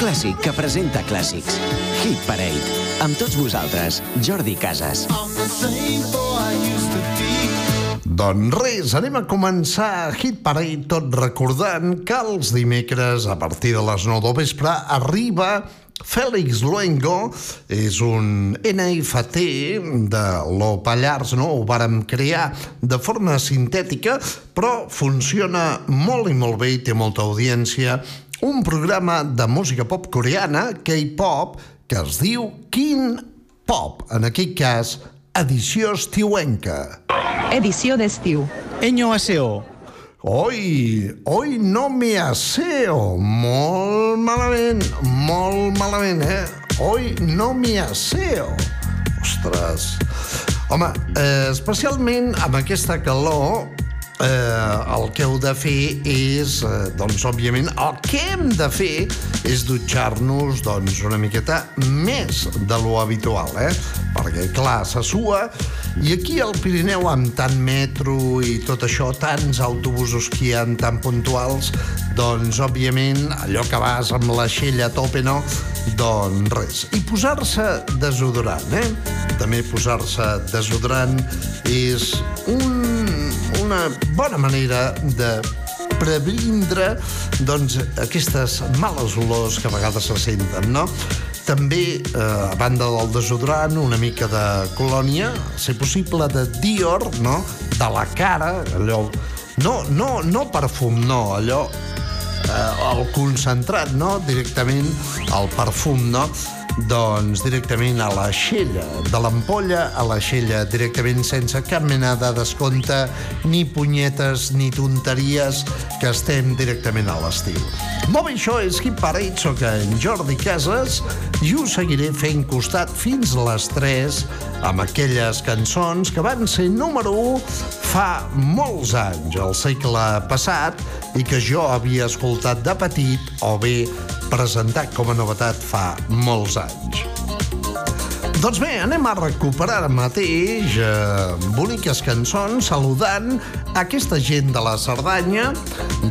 clàssic que presenta clàssics. Hit Parade. Amb tots vosaltres, Jordi Casas. Doncs res, anem a començar Hit Parade tot recordant que els dimecres a partir de les 9 del vespre arriba Fèlix Luengo és un NFT de lo Pallars, no? Ho vàrem crear de forma sintètica, però funciona molt i molt bé i té molta audiència. Un programa de música pop coreana, K-pop, que es diu Kin Pop, en aquest cas, edició estiuenca. Edició d'estiu. Eño Aseo. Oi, oi no me aseo. Molt malament, molt malament, eh? Oi no me aseo. Ostres. Home, eh, especialment amb aquesta calor, eh, el que heu de fer és, eh, doncs, òbviament, el que hem de fer és dutxar-nos, doncs, una miqueta més de lo habitual, eh? Perquè, clar, se sua, i aquí al Pirineu, amb tant metro i tot això, tants autobusos que hi ha tan puntuals, doncs, òbviament, allò que vas amb la xella a tope, no? Doncs res. I posar-se desodorant, eh? També posar-se desodorant és un, una bona manera de previndre doncs, aquestes males olors que a vegades se senten, no? També, eh, a banda del desodorant, una mica de colònia, si possible de Dior, no? De la cara, allò... No, no, no perfum, no, allò eh, el concentrat, no? Directament el perfum, no? Doncs directament a la xella, de l'ampolla a la xella, directament sense cap mena de descompte, ni punyetes, ni tonteries, que estem directament a l'estiu. Molt bé, això és Hit Parade, soc en Jordi Casas i us seguiré fent costat fins les 3 amb aquelles cançons que van ser número 1 fa molts anys, al segle passat, i que jo havia escoltat de petit o bé presentat com a novetat fa molts anys. Doncs bé, anem a recuperar ara mateix eh, boniques cançons saludant aquesta gent de la Cerdanya,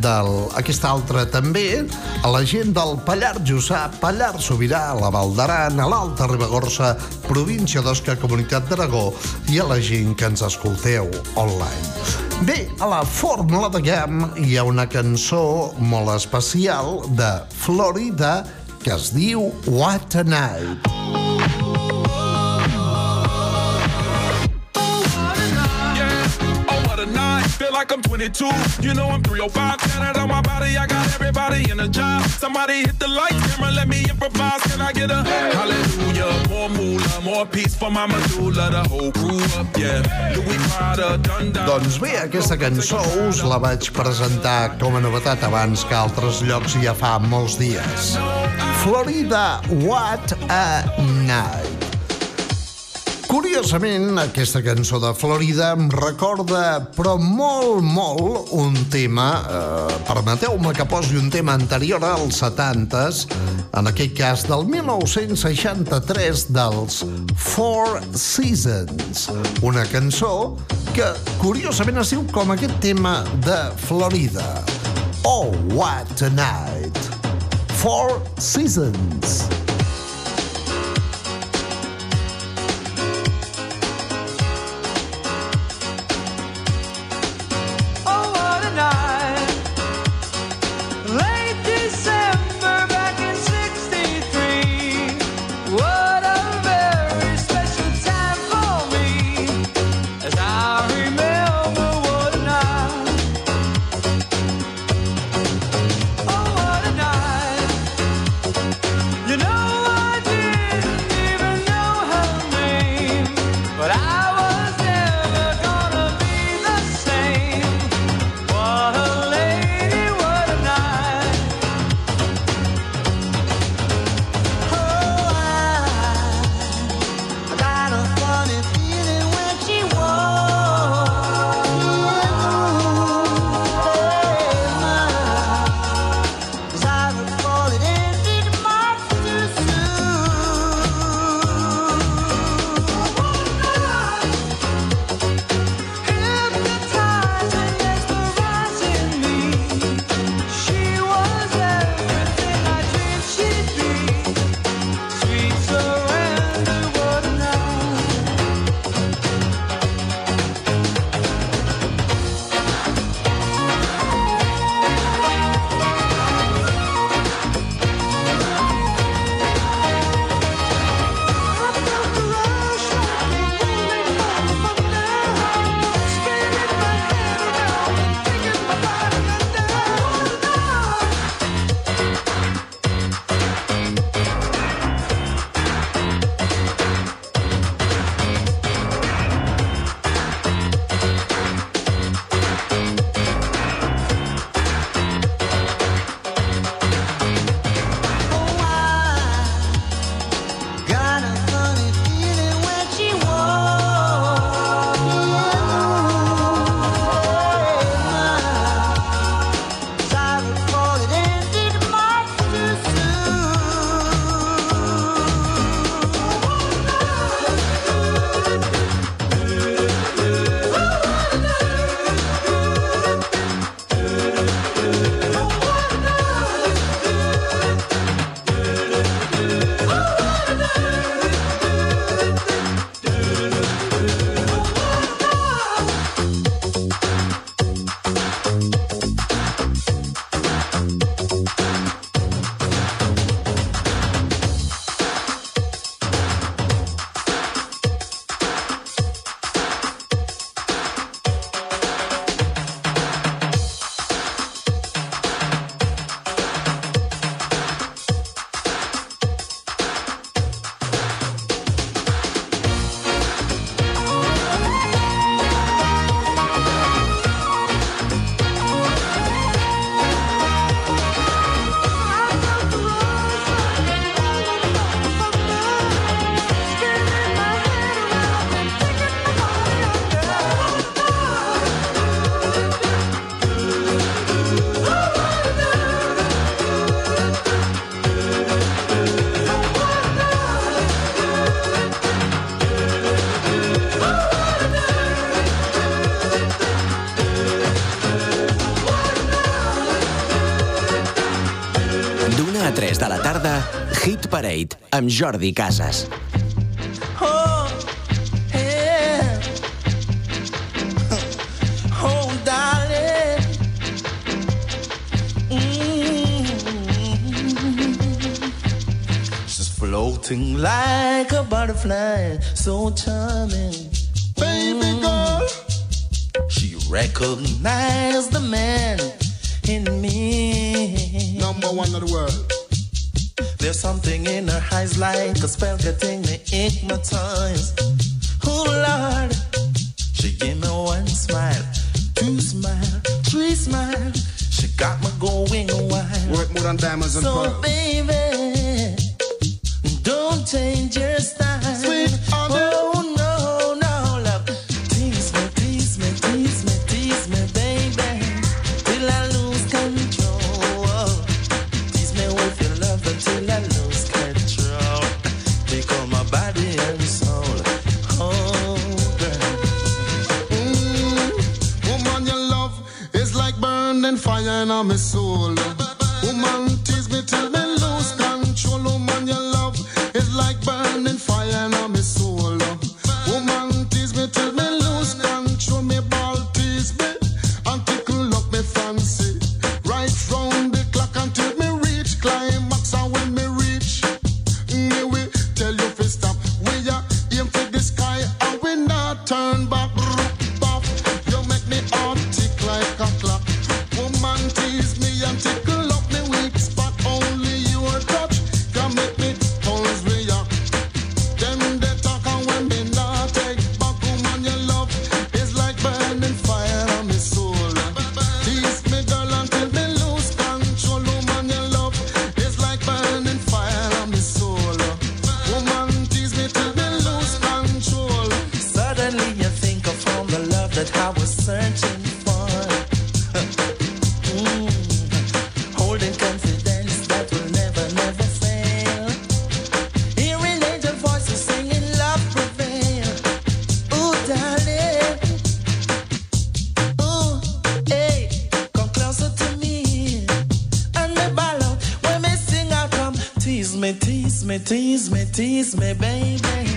del, aquesta altra també, a la gent del Pallar Jussà, Pallar Sobirà, la Val d'Aran, a l'Alta Ribagorça, província d'Osca, Comunitat d'Aragó, i a la gent que ens escolteu online. Bé, a la Fórmula de Gam hi ha una cançó molt especial de Florida que es diu What a Night. Like I'm 22. You know I'm 305. Canada on my body. I got everybody in a job. Somebody hit the lights, camera, let me improvise. Can I get a hallelujah? More moolah, more peace for my medulla. The whole crew up, yeah. Louis Prada, done. Doncs bé, aquesta cançó us la vaig presentar com a novetat abans que altres llocs ja fa molts dies. Florida, What a Night. Curiosament, aquesta cançó de Florida em recorda, però molt, molt, un tema, eh, permeteu-me que posi un tema anterior als 70s, en aquest cas del 1963 dels Four Seasons, una cançó que curiosament es diu com aquest tema de Florida. Oh, what a night! Four Seasons. Oh, what Parade amb Jordi Casas. Oh, yeah. oh, darling. Mm. Mm-hmm. She's floating like a butterfly, so charming. Baby girl. She recognized the man in me. Number one of the world. There's something in her eyes like a spell getting me hypnotized. Oh Lord, she gave me one smile, two smile, three smile. She got me going wild. Work more than diamonds and so pearls. So baby, don't change your style. Tease me, tease me, baby.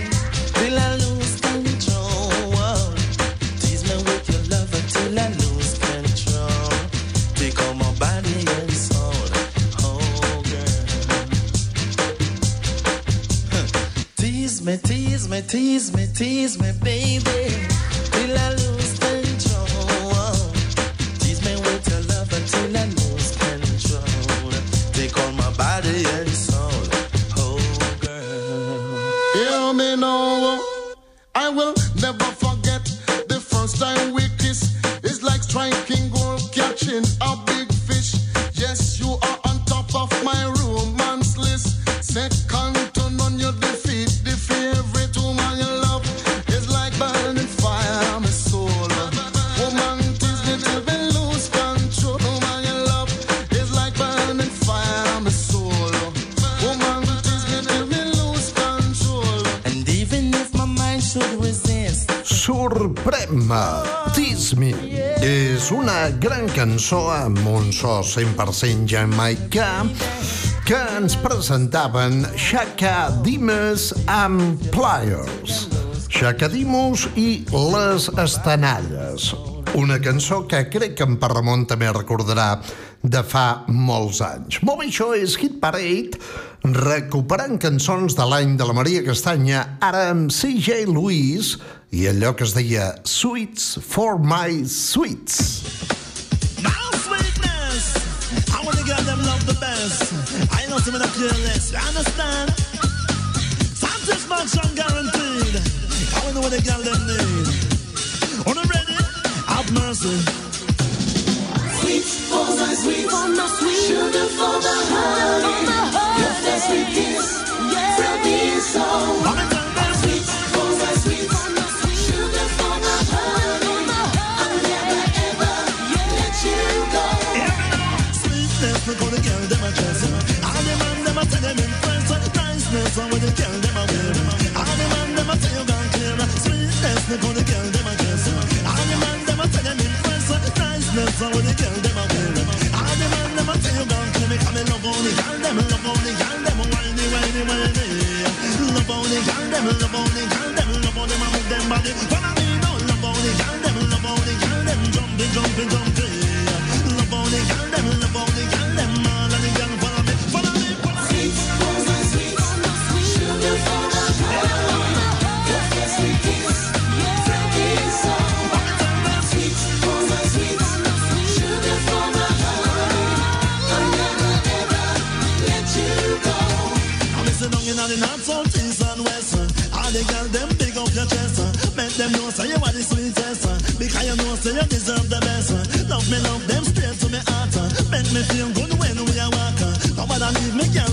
cançó amb un so 100% jamaicà que ens presentaven Shaka Dimas amb Pliers, Shaka Dimas i Les Estanalles, una cançó que crec que en Parramon també recordarà de fa molts anys. Molt bé, això és Hit Parade, recuperant cançons de l'any de la Maria Castanya, ara amb CJ Lewis i allò que es deia Sweets for my Sweets. the best. I know some of the clearless, you understand? Satisfaction guaranteed. I wonder what the girl them need. On the ready, have mercy. Sweet for the sweet, for the sweet, sugar for the honey. Your first sweet kiss, yes. from me so. Sana geldi deserve the best. Love me, love them straight to my heart. Make me feel good when we are walking. Nobody leave me, girl.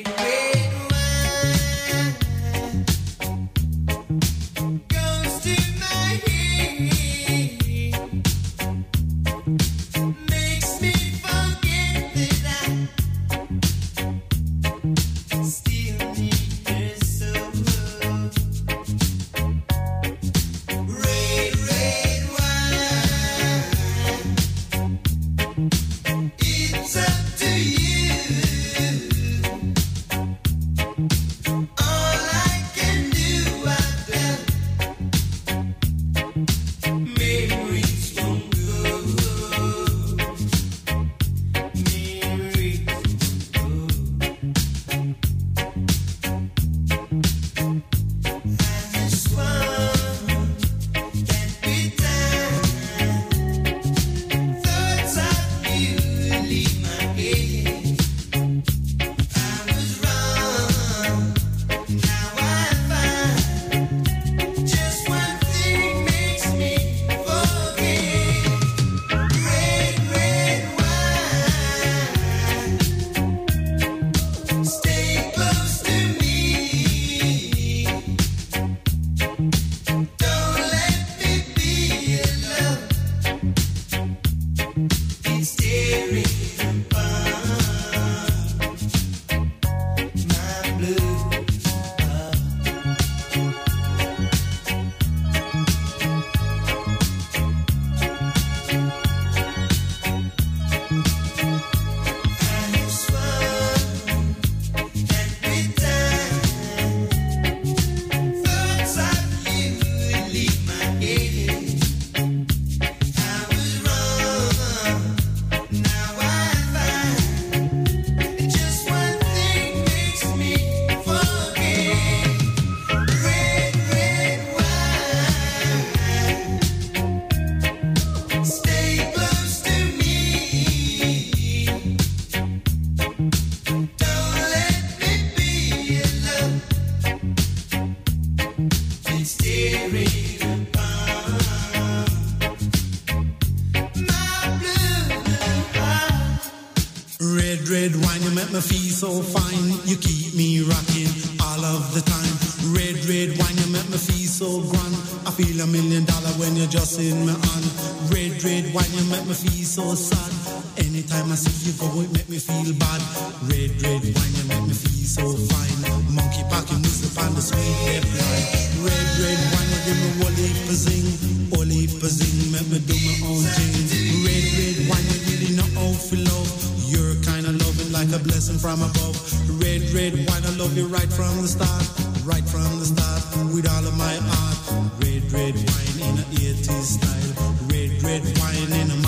Red, wine in a 80s style. Red, red wine in a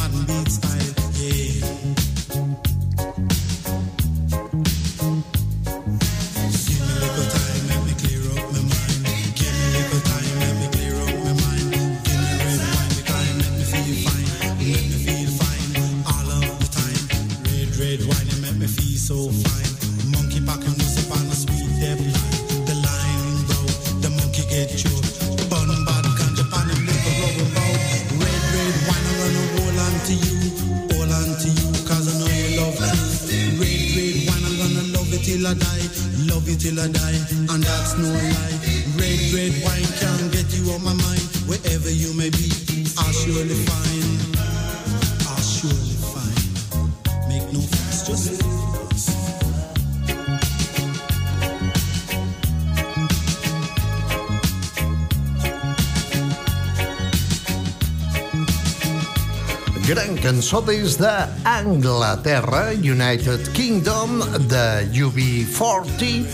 Des d'Anglaterra, United Kingdom, de UB40,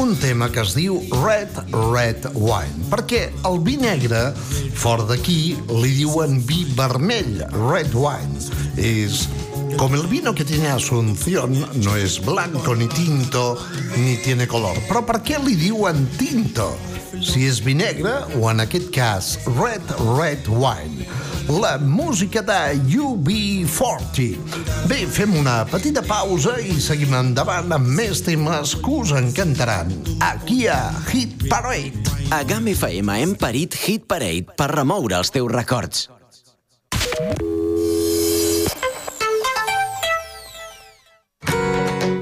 un tema que es diu Red Red Wine, perquè el vi negre, fora d'aquí, li diuen vi vermell, Red Wine. És Como el vino que tiene Asunción no es blanco ni tinto ni tiene color. Però per què li diuen tinto? Si és vi negre o en aquest cas red red wine. La música de UB40. Bé, fem una petita pausa i seguim endavant amb més temes que us encantaran. Aquí a Hit Parade. A GAM FM hem parit Hit Parade per remoure els teus records.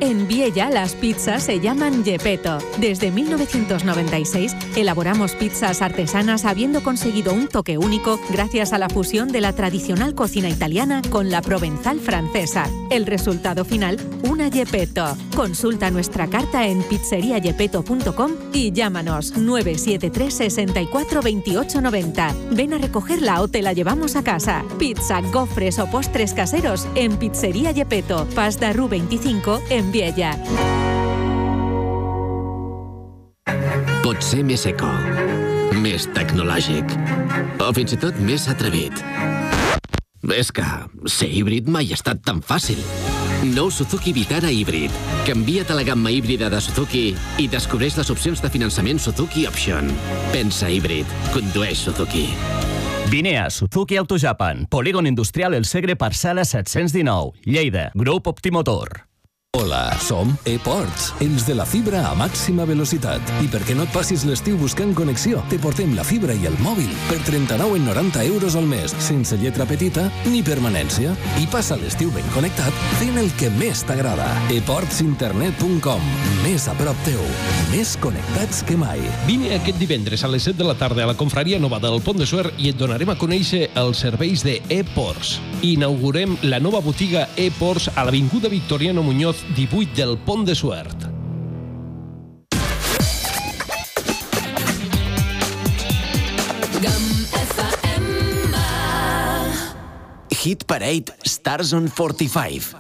En Viella las pizzas se llaman Gepetto. Desde 1996 elaboramos pizzas artesanas habiendo conseguido un toque único gracias a la fusión de la tradicional cocina italiana con la provenzal francesa. El resultado final, una Gepetto. Consulta nuestra carta en pizzeriagepeto.com y llámanos 973 64 28 90. Ven a recogerla o te la llevamos a casa. Pizza, gofres o postres caseros en Pizzería Gepetto, Pas de Rue 25 en Viella. Pot ser més eco, més tecnològic o fins i tot més atrevit. És que ser híbrid mai ha estat tan fàcil. Nou Suzuki Vitara híbrid. Canvia't a la gamma híbrida de Suzuki i descobreix les opcions de finançament Suzuki Option. Pensa híbrid. Condueix Suzuki. Vine a Suzuki Auto Japan, Polígon Industrial El Segre, parcel·la 719, Lleida, Grup Optimotor. Hola, som ePorts, els de la fibra a màxima velocitat. I perquè no et passis l'estiu buscant connexió, te portem la fibra i el mòbil per 39,90 euros al mes, sense lletra petita ni permanència. I passa l'estiu ben connectat fent el que més t'agrada. eportsinternet.com, més a prop teu, més connectats que mai. Vine aquest divendres a les 7 de la tarda a la confraria nova del Pont de Suert i et donarem a conèixer els serveis de ePorts. Inaugurem la nova botiga ePorts a l'Avinguda Victoriano Muñoz 18 del Pont de Suert. Hit Parade Stars on 45.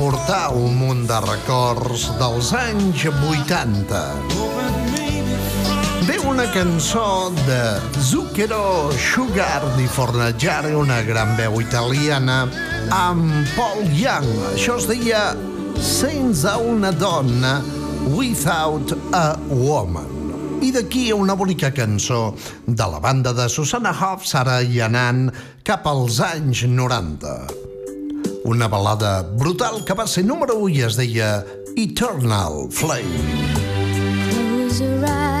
portar un munt de records dels anys 80. Ve una cançó de Zucchero Sugar di Fornaggiare, una gran veu italiana, amb Paul Young. Això es deia Senza una donna, Without a Woman. I d'aquí una bonica cançó de la banda de Susanna Hoffs, ara i anant cap als anys 90 una balada brutal que va ser número 1 i es deia Eternal Flame. Close your eyes.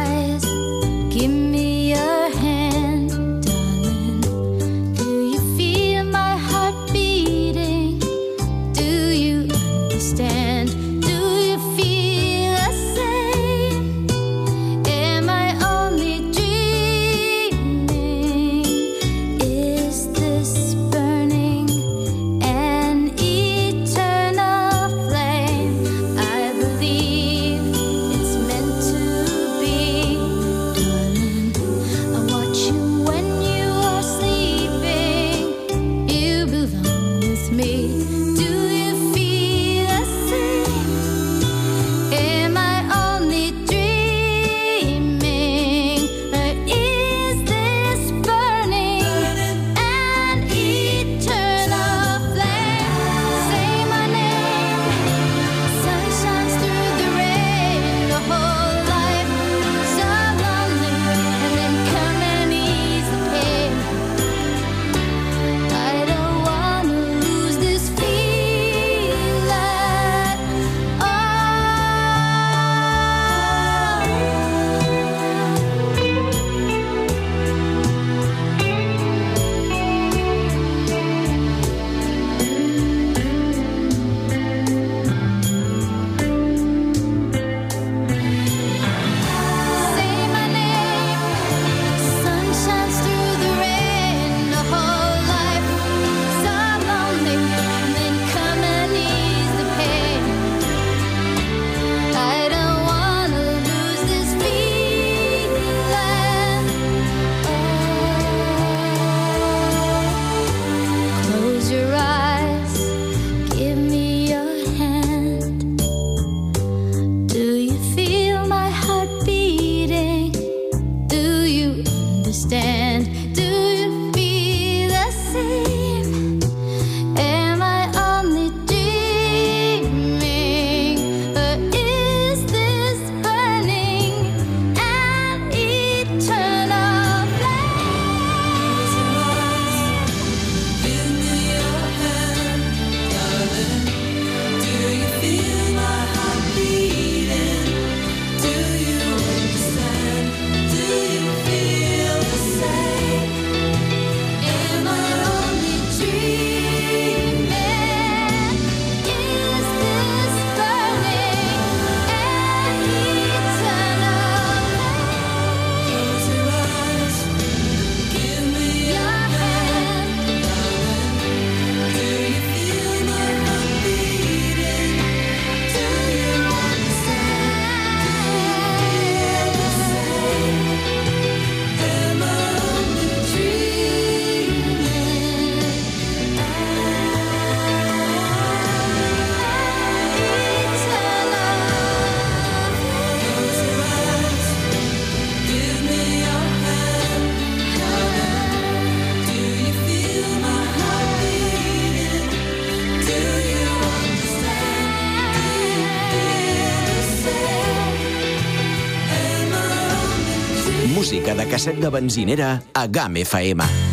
casset de benzinera a GAM FM.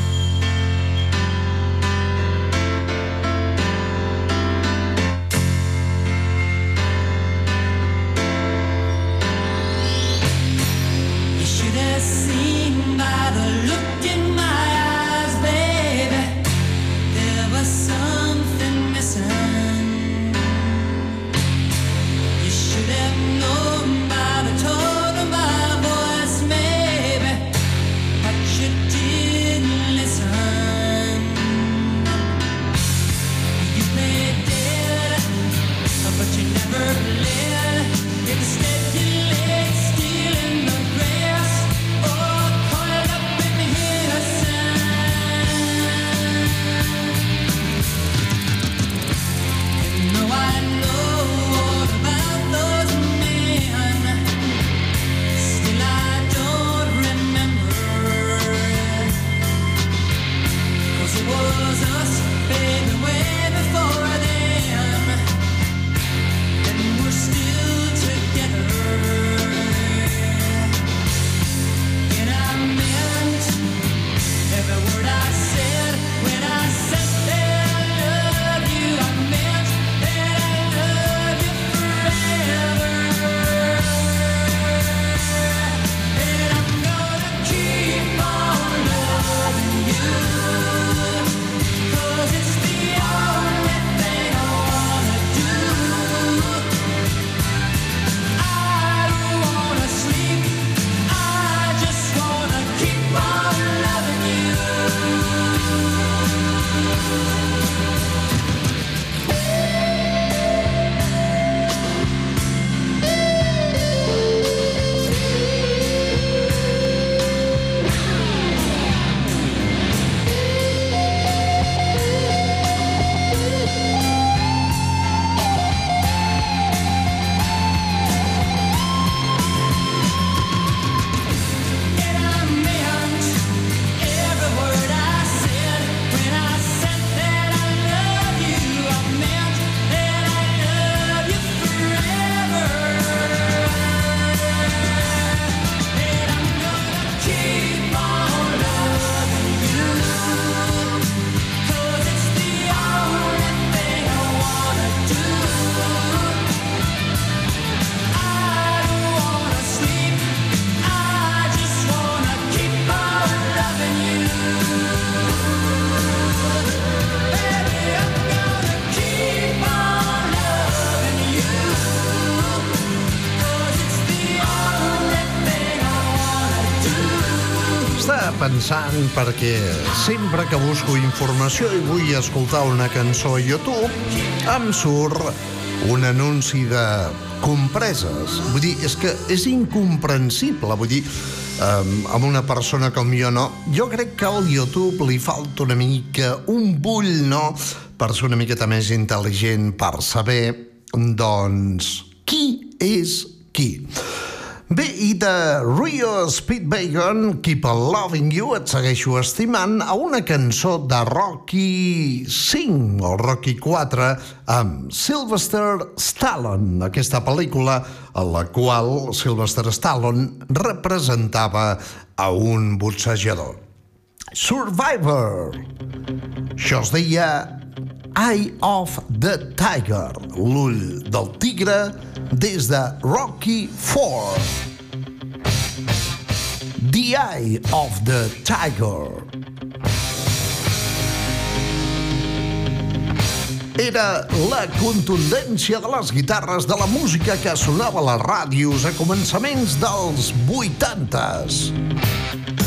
Pensant perquè sempre que busco informació i vull escoltar una cançó a YouTube, em surt un anunci de compreses. Vull dir, és que és incomprensible. Vull dir, um, amb una persona com jo no. Jo crec que al YouTube li falta una mica un bull, no?, per ser una miqueta més intel·ligent, per saber, doncs, qui és qui. Bé, i de Rio Speedwagon, Keep on Loving You, et segueixo estimant, a una cançó de Rocky 5 o Rocky 4 amb Sylvester Stallone, aquesta pel·lícula en la qual Sylvester Stallone representava a un boxejador. Survivor. Això es deia Eye of the Tiger, l'ull del tigre, des de Rocky 4. The Eye of the Tiger. Era la contundència de les guitarres de la música que sonava a les ràdios a començaments dels 80s.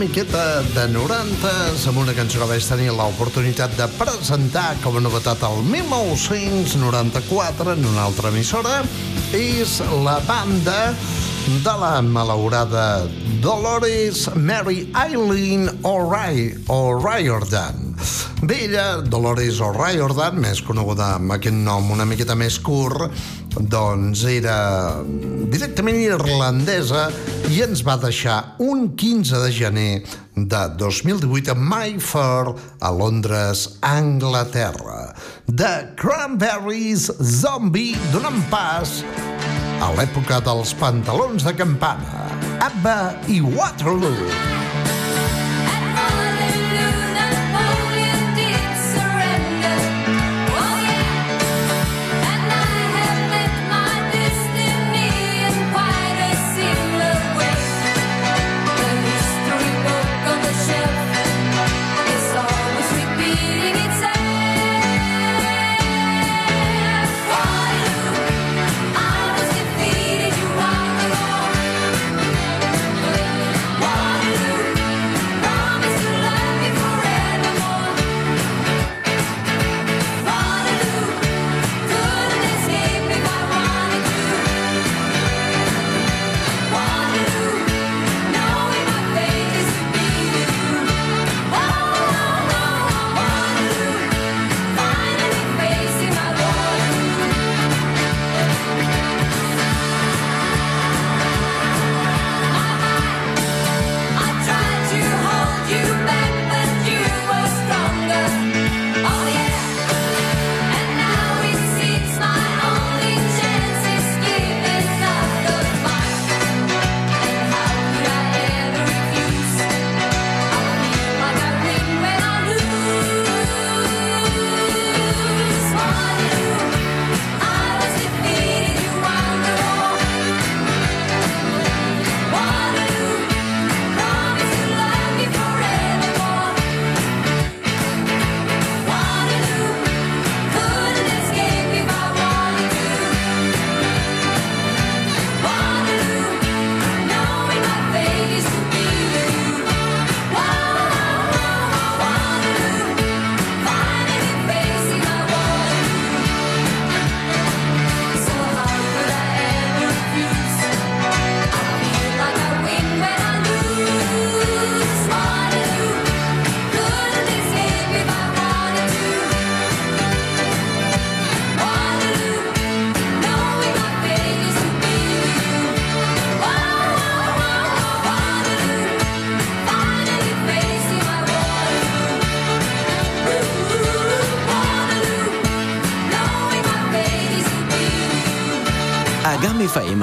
Miqueta de 90s amb una cançó que vaig tenir l'oportunitat de presentar com a novetat el 1994 en una altra emissora és la banda de la malaurada Dolores Mary Eileen O'Riordan. Bé, ella, Dolores O'Riordan, més coneguda amb aquest nom una miqueta més curt, doncs era directament irlandesa i ens va deixar un 15 de gener de 2018 a Mayfair, a Londres, Anglaterra. The Cranberries Zombie donant pas a l'època dels pantalons de campana, Abba i Waterloo.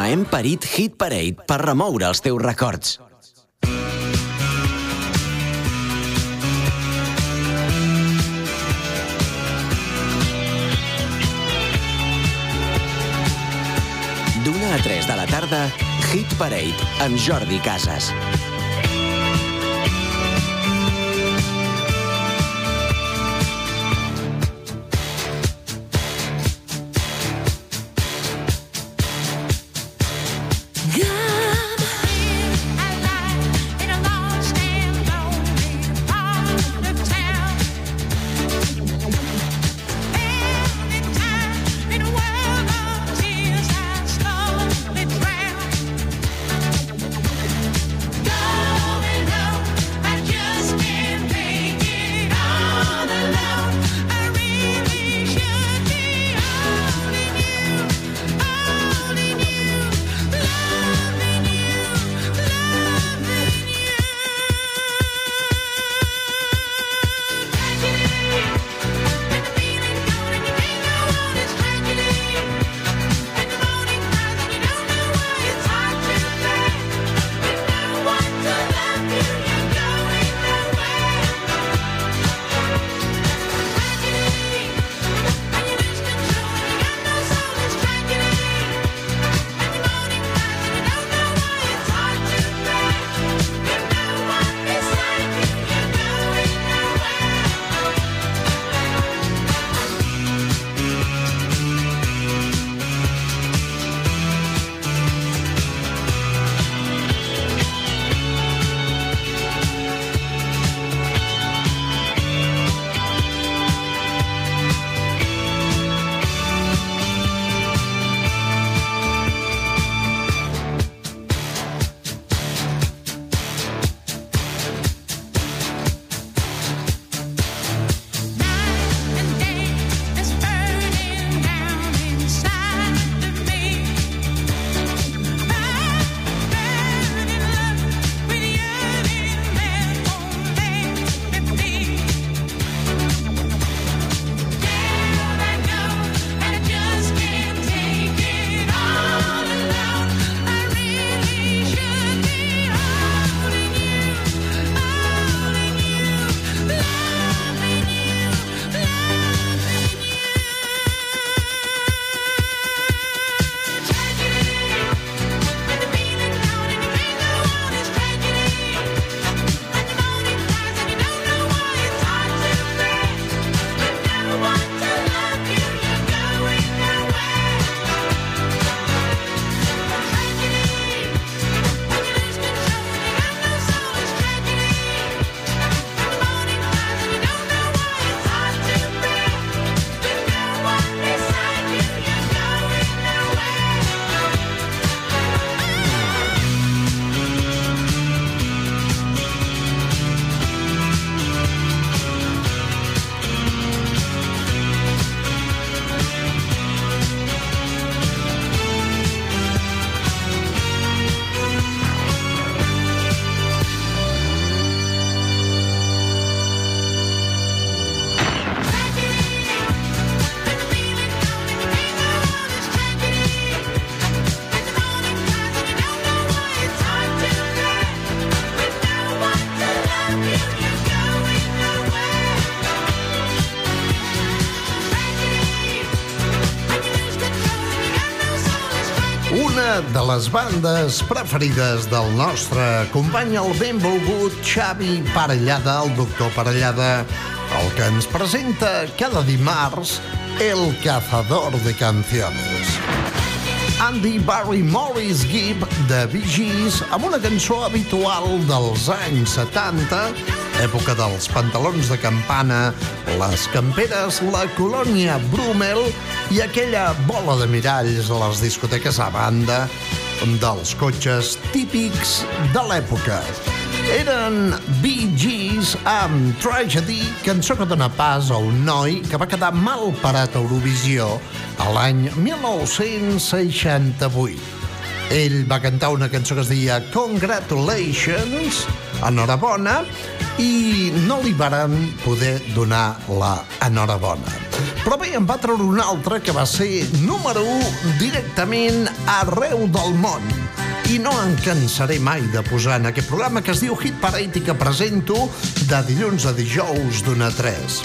Hem parit Hit Parade per remoure els teus records. D'una a 3 de la tarda, Hit Parade amb Jordi Casas. Les bandes preferides del nostre company, el benvolgut Xavi Parellada, el doctor Parellada, el que ens presenta cada dimarts El Cazador de Canciones. Andy Barry Morris Gibb de Bee Gees amb una cançó habitual dels anys 70, època dels pantalons de campana, les camperes, la colònia Brummel i aquella bola de miralls a les discoteques a banda dels cotxes típics de l'època. Eren Bee Gees amb Tragedy, cançó que dona pas a un noi que va quedar mal parat a Eurovisió a l'any 1968. Ell va cantar una cançó que es deia Congratulations, enhorabona, i no li varen poder donar la enhorabona. Però bé, en va treure una altra que va ser número 1 directament arreu del món. I no em cansaré mai de posar en aquest programa que es diu Hit Parade i que presento de dilluns a dijous d'una a 3.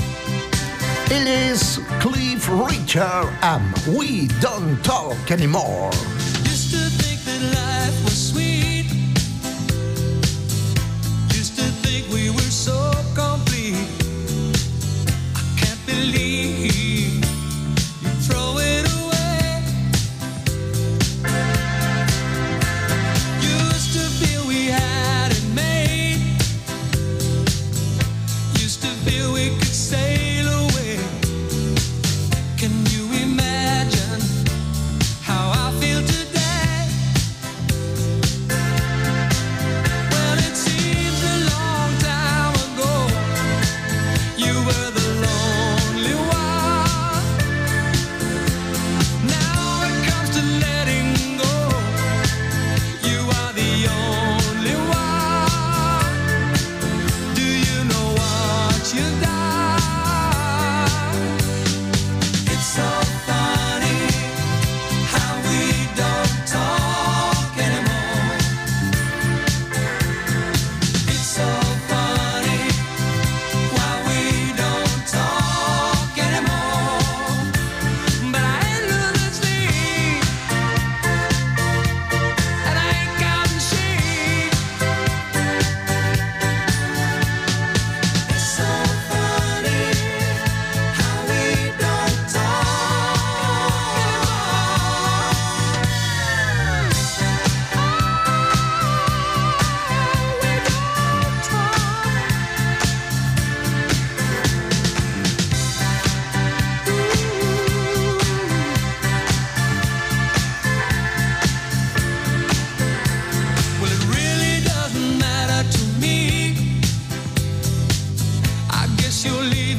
Ell és Cliff Richard amb We Don't Talk Anymore. Used to think that life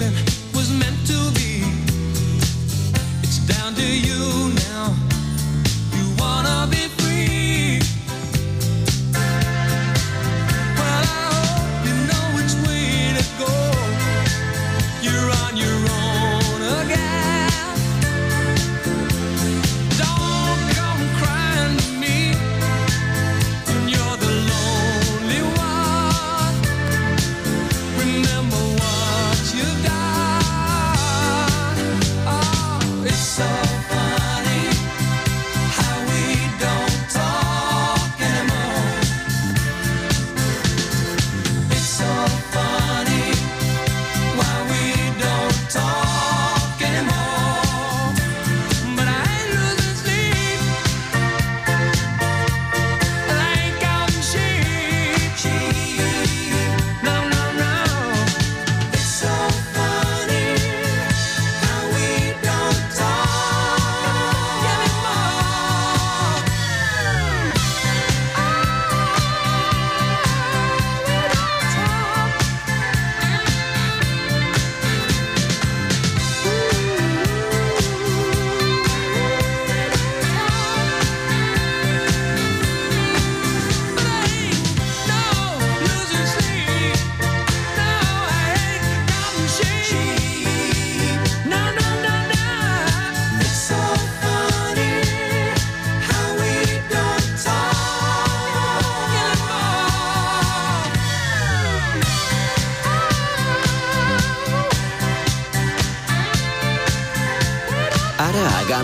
living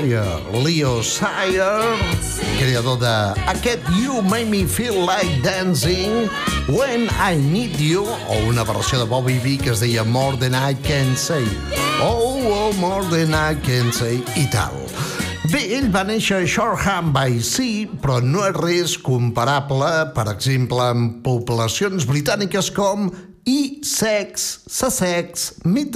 Sire, Leo Sire, creador de aquest You Make Me Feel Like Dancing, When I Need You, o una versió de Bobby B que es deia More Than I Can Say, Oh, oh, More Than I Can Say, i tal. Bé, ell va néixer a Shoreham by Sea, però no és res comparable, per exemple, amb poblacions britàniques com Essex, Sussex, Mid